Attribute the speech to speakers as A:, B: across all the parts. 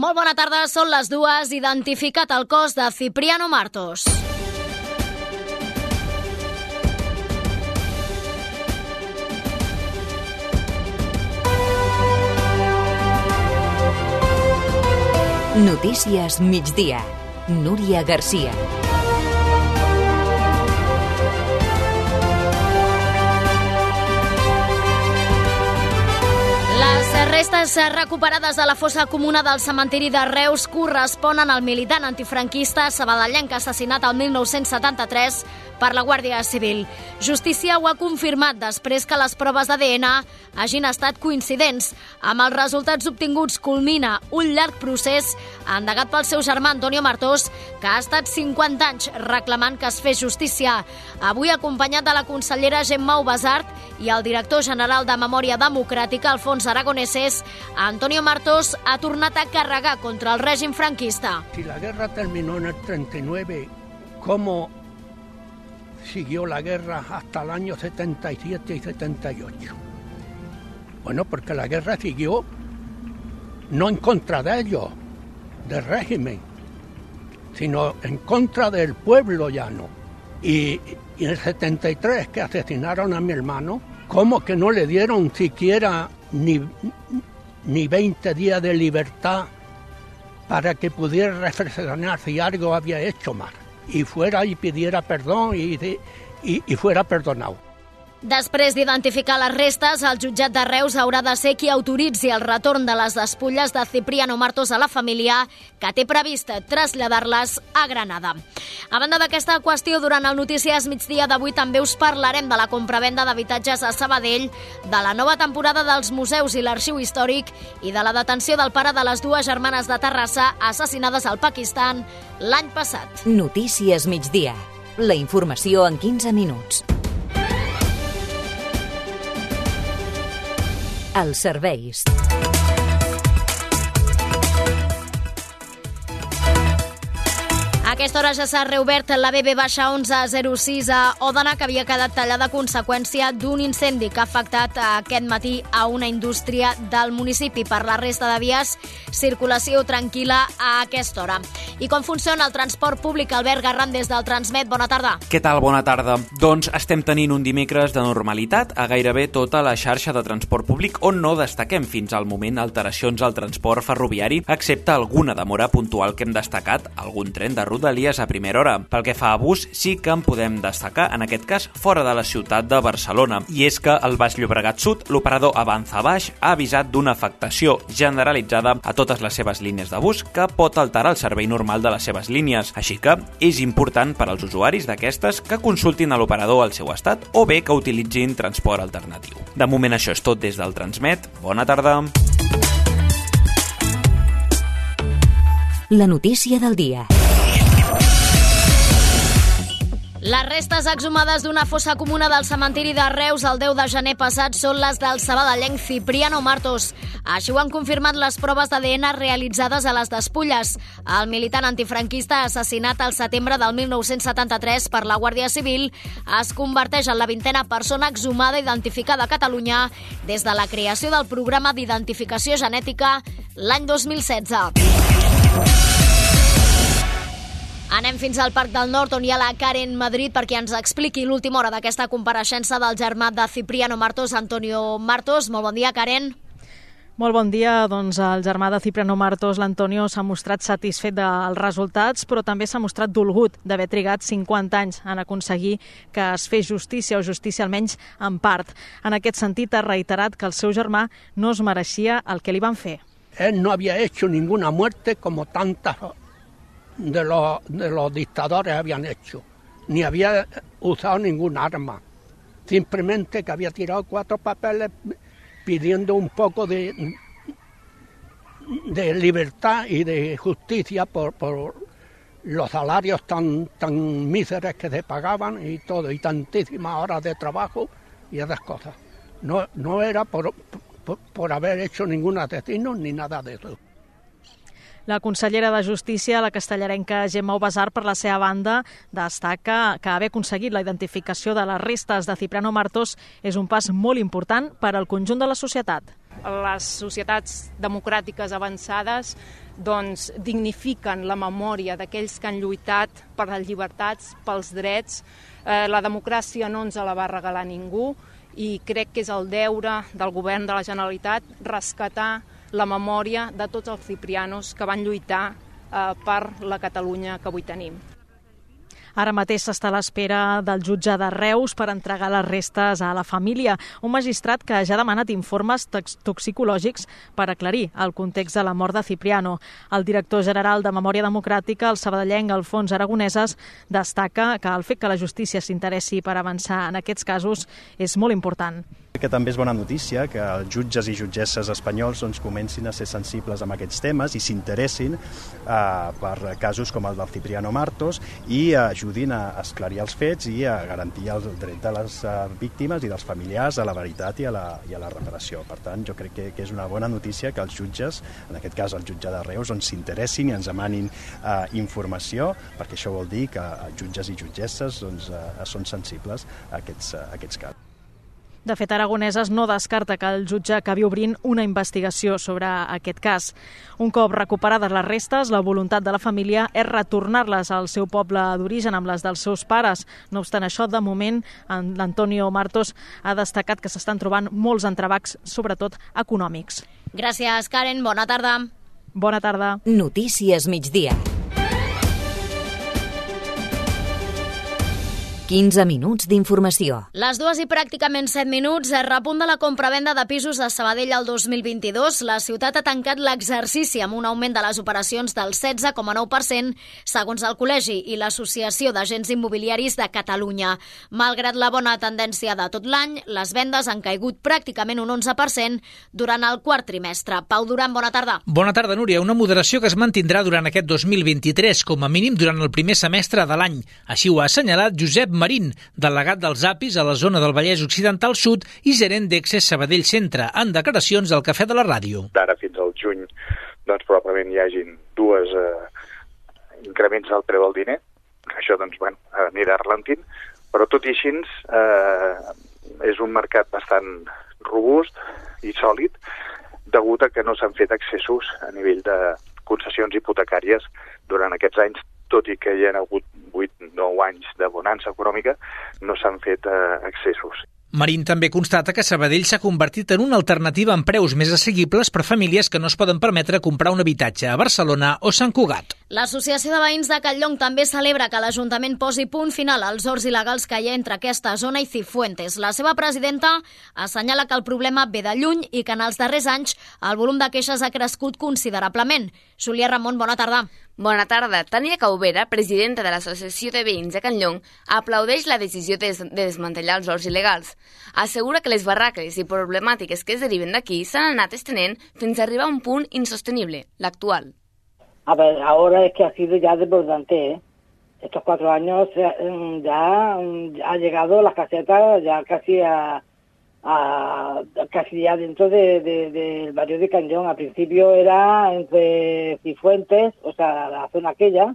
A: Molt bona tarda, són les dues. Identificat el cos de Cipriano Martos.
B: Notícies migdia. Núria Garcia.
A: Les restes recuperades de la fossa comuna del cementiri de Reus corresponen al militant antifranquista sabadellenc assassinat el 1973 per la Guàrdia Civil. Justícia ho ha confirmat després que les proves d'ADN hagin estat coincidents. Amb els resultats obtinguts culmina un llarg procés endegat pel seu germà Antonio Martós, que ha estat 50 anys reclamant que es fes justícia. Avui acompanyat de la consellera Gemma Ubasart i el director general de Memòria Democràtica, Alfons Aragoneses, Antonio Martós ha tornat a carregar contra el règim franquista.
C: Si la guerra terminó en el 39, ¿cómo siguió la guerra hasta el año 77 y 78? Bueno, porque la guerra siguió no en contra de ellos, del régimen, sino en contra del pueblo llano. Y, y en el 73 que asesinaron a mi hermano, ¿cómo que no le dieron siquiera ni, ni 20 días de libertad para que pudiera reflexionar si algo había hecho mal y fuera y pidiera perdón y, y, y fuera perdonado?
A: Després d'identificar les restes, el jutjat de Reus haurà de ser qui autoritzi el retorn de les despulles de Cipriano Martos a la família, que té previst traslladar-les a Granada. A banda d'aquesta qüestió, durant el Notícies migdia d'avui també us parlarem de la compravenda d'habitatges a Sabadell, de la nova temporada dels museus i l'arxiu històric i de la detenció del pare de les dues germanes de Terrassa assassinades al Pakistan l'any passat.
B: Notícies migdia. La informació en 15 minuts. Els serveis.
A: Aquesta hora ja s'ha reobert la BB-1106 a Òdena, que havia quedat tallada a conseqüència d'un incendi que ha afectat aquest matí a una indústria del municipi. Per la resta de vies, circulació tranquil·la a aquesta hora. I com funciona el transport públic? Albert Garran, des del Transmet, bona tarda.
D: Què tal? Bona tarda. Doncs estem tenint un dimecres de normalitat a gairebé tota la xarxa de transport públic on no destaquem fins al moment alteracions al transport ferroviari, excepte alguna demora puntual que hem destacat, algun tren de Rodalies a primera hora. Pel que fa a bus, sí que en podem destacar, en aquest cas, fora de la ciutat de Barcelona. I és que al Baix Llobregat Sud, l'operador Avanza Baix ha avisat d'una afectació generalitzada a totes les seves línies de bus que pot alterar el servei normal de les seves línies. Així que és important per als usuaris d'aquestes que consultin a l'operador el seu estat o bé que utilitzin transport alternatiu. De moment això és tot des del Transmet. Bona tarda.
B: La notícia del dia.
A: Les restes exhumades d'una fossa comuna del cementiri de Reus el 10 de gener passat són les del sabadellenc Cipriano Martos. Així ho han confirmat les proves d'ADN realitzades a les despulles. El militant antifranquista assassinat al setembre del 1973 per la Guàrdia Civil es converteix en la vintena persona exhumada identificada a Catalunya des de la creació del programa d'identificació genètica l'any 2016. Anem fins al Parc del Nord, on hi ha la Karen Madrid, perquè ens expliqui l'última hora d'aquesta compareixença del germà de Cipriano Martos, Antonio Martos. Molt bon dia, Karen.
E: Molt bon dia. Doncs el germà de Cipriano Martos, l'Antonio, s'ha mostrat satisfet dels resultats, però també s'ha mostrat dolgut d'haver trigat 50 anys en aconseguir que es fes justícia, o justícia almenys en part. En aquest sentit, ha reiterat que el seu germà no es mereixia el que li van fer.
C: Él no había hecho ninguna muerte como tantas de los, de los dictadores habían hecho, ni había usado ningún arma, simplemente que había tirado cuatro papeles pidiendo un poco de, de libertad y de justicia por, por los salarios tan, tan míseros que se pagaban y todo, y tantísimas horas de trabajo y esas cosas. No, no era por, por, por haber hecho ningún asesino ni nada de eso.
E: La consellera de Justícia, la castellarenca Gemma Obasar, per la seva banda, destaca que haver aconseguit la identificació de les restes de Cipriano Martos és un pas molt important per al conjunt de la societat.
F: les societats democràtiques avançades doncs, dignifiquen la memòria d'aquells que han lluitat per les llibertats, pels drets. Eh, la democràcia no ens la va regalar ningú i crec que és el deure del govern de la Generalitat rescatar la memòria de tots els ciprianos que van lluitar eh, per la Catalunya que avui tenim.
E: Ara mateix s'està a l'espera del jutge de Reus per entregar les restes a la família, un magistrat que ja ha demanat informes toxicològics per aclarir el context de la mort de Cipriano. El director general de Memòria Democràtica, el sabadellenc Alfons Aragoneses, destaca que el fet que la justícia s'interessi per avançar en aquests casos és molt important
G: que també és bona notícia que els jutges i jutgesses espanyols doncs, comencin a ser sensibles amb aquests temes i s'interessin eh, per casos com el del Cipriano Martos i ajudin a esclarir els fets i a garantir el dret de les eh, víctimes i dels familiars a la veritat i a la, i a la reparació. Per tant, jo crec que, que és una bona notícia que els jutges, en aquest cas el jutge de Reus, doncs, s'interessin i ens demanin eh, informació, perquè això vol dir que jutges i jutgesses doncs, eh, són sensibles a aquests, a aquests casos.
E: De fet, Aragoneses no descarta que el jutge acabi obrint una investigació sobre aquest cas. Un cop recuperades les restes, la voluntat de la família és retornar-les al seu poble d'origen amb les dels seus pares. No obstant això, de moment, l'Antonio Martos ha destacat que s'estan trobant molts entrebacs, sobretot econòmics.
A: Gràcies, Karen. Bona tarda.
E: Bona tarda.
B: Notícies migdia. 15 minuts d'informació.
A: Les dues i pràcticament 7 minuts es repunta la compravenda de pisos a Sabadell al 2022. La ciutat ha tancat l'exercici amb un augment de les operacions del 16,9% segons el Col·legi i l'Associació d'Agents Immobiliaris de Catalunya. Malgrat la bona tendència de tot l'any, les vendes han caigut pràcticament un 11% durant el quart trimestre. Pau Duran, bona tarda.
H: Bona tarda, Núria. Una moderació que es mantindrà durant aquest 2023, com a mínim durant el primer semestre de l'any. Així ho ha assenyalat Josep Marín, delegat dels APIs a la zona del Vallès Occidental Sud i gerent d'Excess Sabadell Centre, en declaracions del Cafè de la Ràdio.
I: D'ara fins al juny, doncs probablement hi hagin dues eh, increments del preu del diner, això doncs, bueno, anirà ralentint, però tot i així eh, és un mercat bastant robust i sòlid degut a que no s'han fet accessos a nivell de concessions hipotecàries durant aquests anys, tot i que hi ha hagut 8-9 anys de bonança econòmica, no s'han fet eh, accessos.
H: Marín també constata que Sabadell s'ha convertit en una alternativa amb preus més assequibles per famílies que no es poden permetre comprar un habitatge a Barcelona o Sant Cugat.
A: L'Associació de Veïns de Catllong també celebra que l'Ajuntament posi punt final als horts il·legals que hi ha entre aquesta zona i Cifuentes. La seva presidenta assenyala que el problema ve de lluny i que en els darrers anys el volum de queixes ha crescut considerablement. Julia Ramon, bona tarda.
J: Bona tarda. Tania Caubera, presidenta de l'Associació de Veïns de Can Llong, aplaudeix la decisió de, des de desmantellar els horts il·legals. Assegura que les barraques i problemàtiques que es deriven d'aquí s'han anat estenent fins a arribar a un punt insostenible, l'actual.
K: A ver, ahora es que ha sido ya desbordante, ¿eh? Estos cuatro años ya, ha llegado las casetas ya casi a, a, casi ya dentro del de, de, barrio de Cañón. Al principio era entre Cifuentes, o sea, la zona aquella,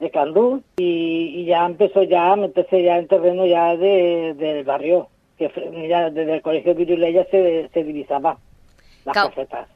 K: de Candú, y, y ya empezó ya, me empecé ya en terreno ya de, del barrio, que ya desde el colegio Viruleya se, se divisaba las Cal casetas.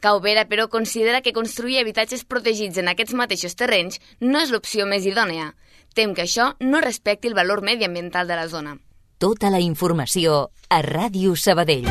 J: Caubera, però, considera que construir habitatges protegits en aquests mateixos terrenys no és l'opció més idònea. Tem que això no respecti el valor mediambiental de la zona.
B: Tota la informació a Ràdio Sabadell.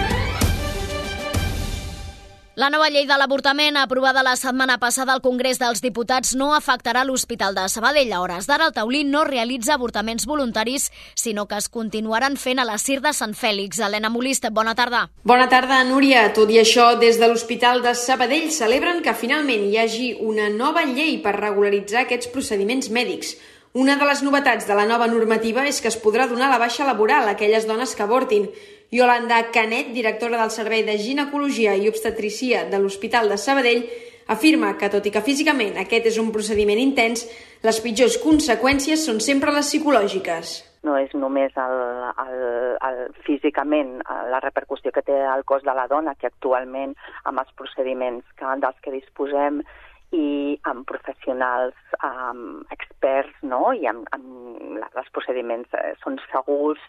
A: La nova llei de l'avortament, aprovada la setmana passada al Congrés dels Diputats, no afectarà l'Hospital de Sabadell. A hores d'ara, el taulí no realitza avortaments voluntaris, sinó que es continuaran fent a la CIR de Sant Fèlix. Helena Molist, bona tarda.
L: Bona tarda, Núria. Tot i això, des de l'Hospital de Sabadell celebren que finalment hi hagi una nova llei per regularitzar aquests procediments mèdics. Una de les novetats de la nova normativa és que es podrà donar la baixa laboral a aquelles dones que avortin. Yolanda Canet, directora del Servei de Ginecologia i Obstetricia de l'Hospital de Sabadell, afirma que, tot i que físicament aquest és un procediment intens, les pitjors conseqüències són sempre les psicològiques
M: no és només el, el, el, físicament la repercussió que té al cos de la dona, que actualment amb els procediments que, dels que disposem i amb professionals um, experts no? i amb, amb els procediments eh, són segurs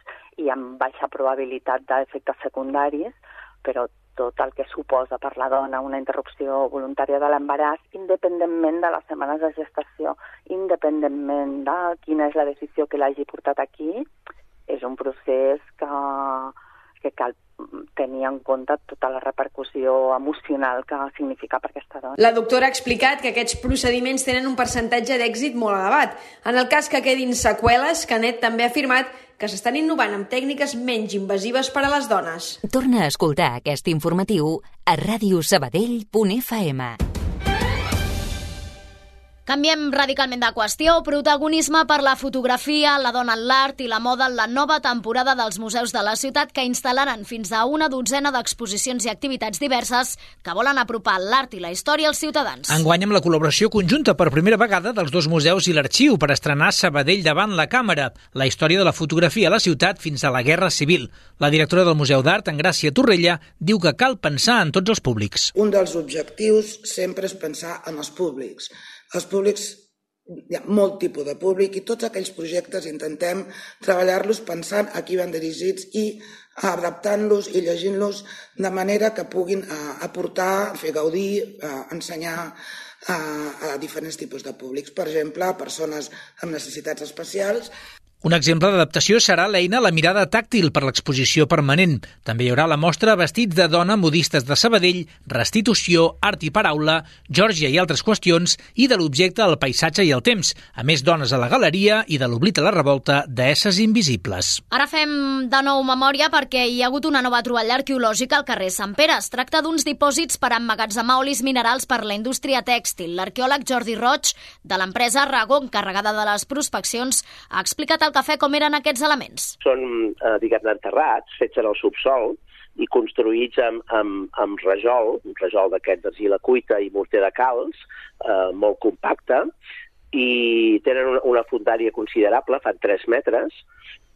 M: i amb baixa probabilitat d'efectes secundaris, però tot el que suposa per la dona una interrupció voluntària de l'embaràs, independentment de les setmanes de gestació, independentment de quina és la decisió que l'hagi portat aquí, és un procés que, que cal tenir en compte tota la repercussió emocional que significa per aquesta dona.
L: La doctora ha explicat que aquests procediments tenen un percentatge d'èxit molt elevat. En el cas que quedin seqüeles, Canet també ha afirmat que s'estan innovant amb tècniques menys invasives per a les dones.
B: Torna a escoltar aquest informatiu a radiosabadell.fm.
A: Canviem radicalment de qüestió. Protagonisme per la fotografia, la dona en l'art i la moda en la nova temporada dels museus de la ciutat que instal·laran fins a una dotzena d'exposicions i activitats diverses que volen apropar l'art i la història als ciutadans.
H: Enguany amb la col·laboració conjunta per primera vegada dels dos museus i l'arxiu per estrenar Sabadell davant la càmera, la història de la fotografia a la ciutat fins a la Guerra Civil. La directora del Museu d'Art, Engràcia Torrella, diu que cal pensar en tots els públics.
N: Un dels objectius sempre és pensar en els públics els públics hi ha molt tipus de públic i tots aquells projectes intentem treballar-los pensant a qui van dirigits i adaptant-los i llegint-los de manera que puguin uh, aportar, fer gaudir, uh, ensenyar a, a diferents tipus de públics. Per exemple, persones amb necessitats especials
H: un exemple d'adaptació serà l'eina La mirada tàctil per l'exposició permanent. També hi haurà la mostra Vestits de dona modistes de Sabadell, Restitució, Art i Paraula, Geòrgia i altres qüestions i de l'objecte el paisatge i el temps. A més, dones a la galeria i de l'oblit a la revolta d'esses invisibles.
A: Ara fem de nou memòria perquè hi ha hagut una nova troballa arqueològica al carrer Sant Pere. Es tracta d'uns dipòsits per emmagatzemar olis minerals per la indústria tèxtil. L'arqueòleg Jordi Roig, de l'empresa Rago, encarregada de les prospeccions, ha explicat el cafè com eren aquests elements?
O: Són, eh, diguem enterrats, fets en el subsol, i construïts amb, amb, amb rajol, un rajol d'aquest d'argila cuita i morter de calç, eh, molt compacte, i tenen una, una fundària considerable, fan 3 metres,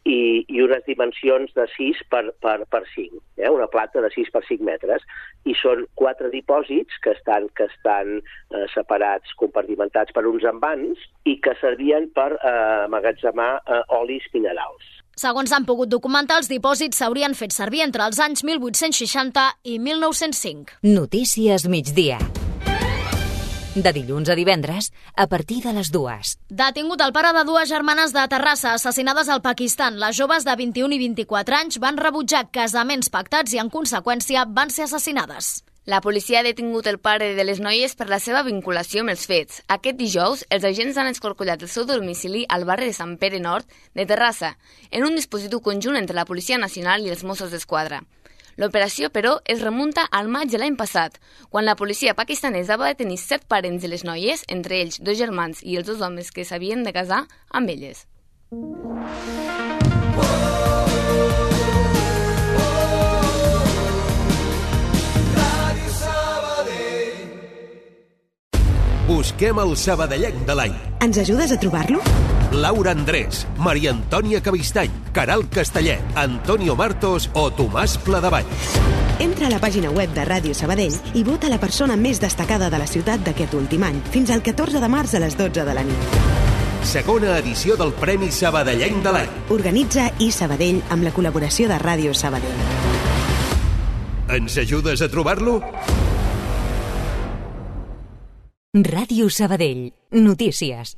O: i, i unes dimensions de 6 per, per, per 5, eh? una plata de 6 per 5 metres, i són quatre dipòsits que estan, que estan eh, separats, compartimentats per uns envans i que servien per eh, amagatzemar eh, olis minerals.
A: Segons han pogut documentar, els dipòsits s'haurien fet servir entre els anys 1860 i 1905.
B: Notícies migdia de dilluns a divendres a partir de les dues.
A: Detingut el pare de dues germanes de Terrassa assassinades al Pakistan. Les joves de 21 i 24 anys van rebutjar casaments pactats i, en conseqüència, van ser assassinades.
J: La policia ha detingut el pare de les noies per la seva vinculació amb els fets. Aquest dijous, els agents han escorcollat el seu domicili al barri de Sant Pere Nord de Terrassa, en un dispositiu conjunt entre la Policia Nacional i els Mossos d'Esquadra. L'operació, però, es remunta al maig de l'any passat, quan la policia pakistanesa va detenir set parents de les noies, entre ells dos germans i els dos homes que s'havien de casar amb elles.
P: Busquem el sabadellenc de l'any.
Q: Ens ajudes a trobar-lo?
P: Laura Andrés, Maria Antònia Cavistany, Caral Castellet, Antonio Martos o Tomàs Pladevall.
Q: Entra a la pàgina web de Ràdio Sabadell i vota la persona més destacada de la ciutat d'aquest últim any, fins al 14 de març a les 12 de la nit.
P: Segona edició del Premi Sabadellenc de l'any.
Q: Organitza i Sabadell amb la col·laboració de Ràdio Sabadell.
P: Ens ajudes a trobar-lo?
B: Ràdio Sabadell. Notícies.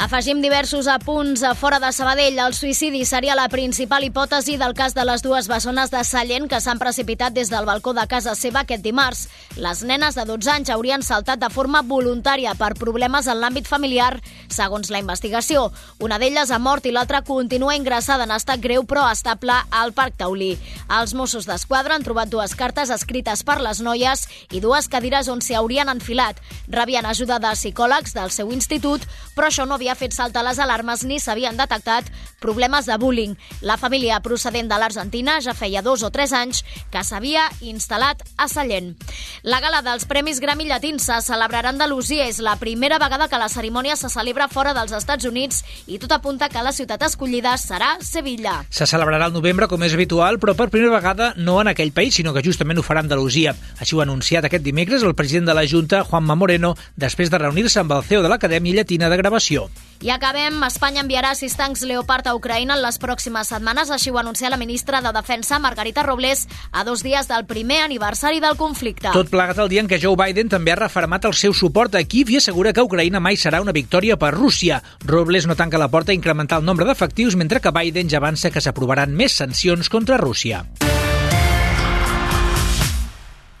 A: Afegim diversos apunts a fora de Sabadell. El suïcidi seria la principal hipòtesi del cas de les dues bessones de Sallent que s'han precipitat des del balcó de casa seva aquest dimarts. Les nenes de 12 anys haurien saltat de forma voluntària per problemes en l'àmbit familiar, segons la investigació. Una d'elles ha mort i l'altra continua ingressada en estat greu però estable al Parc Taulí. Els Mossos d'Esquadra han trobat dues cartes escrites per les noies i dues cadires on s'hi haurien enfilat. Rebien ajuda de psicòlegs del seu institut, però això no havia havia fet saltar les alarmes ni s'havien detectat problemes de bullying. La família procedent de l'Argentina ja feia dos o tres anys que s'havia instal·lat a Sallent. La gala dels Premis Grammy Llatins se celebrarà a Andalusia. És la primera vegada que la cerimònia se celebra fora dels Estats Units i tot apunta que la ciutat escollida serà Sevilla.
H: Se celebrarà al novembre, com és habitual, però per primera vegada no en aquell país, sinó que justament ho farà Andalusia. Així ho ha anunciat aquest dimecres el president de la Junta, Juanma Moreno, després de reunir-se amb el CEO de l'Acadèmia Llatina de Gravació.
A: I acabem, Espanya enviarà sis tancs Leopard a Ucraïna en les pròximes setmanes, així ho ha anunciat la ministra de Defensa, Margarita Robles, a dos dies del primer aniversari del conflicte.
H: Tot plegat el dia en què Joe Biden també ha refermat el seu suport a Kiev i assegura que Ucraïna mai serà una victòria per Rússia. Robles no tanca la porta a incrementar el nombre d'efectius, mentre que Biden ja avança que s'aprovaran més sancions contra Rússia.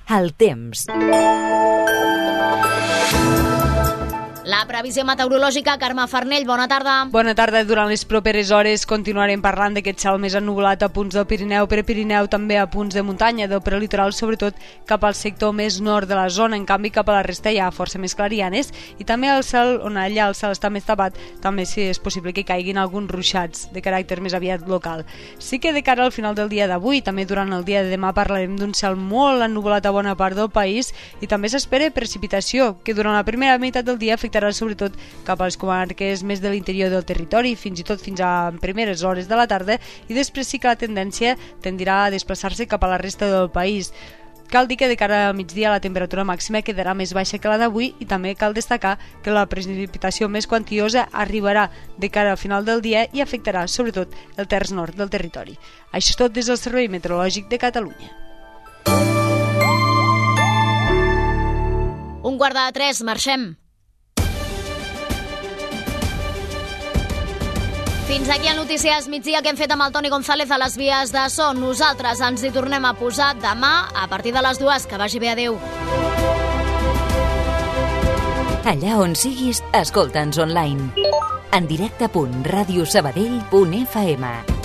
B: El temps.
A: La previsió meteorològica, Carme Farnell, bona tarda.
R: Bona tarda. Durant les properes hores continuarem parlant d'aquest cel més ennubulat a punts del Pirineu, per Pirineu també a punts de muntanya, del prelitoral, sobretot cap al sector més nord de la zona. En canvi, cap a la resta hi ha força més clarianes i també al cel, on allà el cel està més tapat, també sí és possible que caiguin alguns ruixats de caràcter més aviat local. Sí que de cara al final del dia d'avui, també durant el dia de demà parlarem d'un cel molt ennubulat a bona part del país i també s'espera precipitació, que durant la primera meitat del dia afectarà afectarà sobretot cap a les comarques més de l'interior del territori, fins i tot fins a primeres hores de la tarda, i després sí que la tendència tendirà a desplaçar-se cap a la resta del país. Cal dir que de cara a migdia la temperatura màxima quedarà més baixa que la d'avui i també cal destacar que la precipitació més quantiosa arribarà de cara al final del dia i afectarà sobretot el terç nord del territori. Això és tot des del Servei Meteorològic de Catalunya.
A: Un quart de tres, marxem. Fins aquí el Notícies migdia que hem fet amb el Toni González a les vies de so. Nosaltres ens hi tornem a posar demà a partir de les dues. Que vagi bé, adeu.
B: Allà on siguis, escolta'ns online. En directe.radiosabadell.fm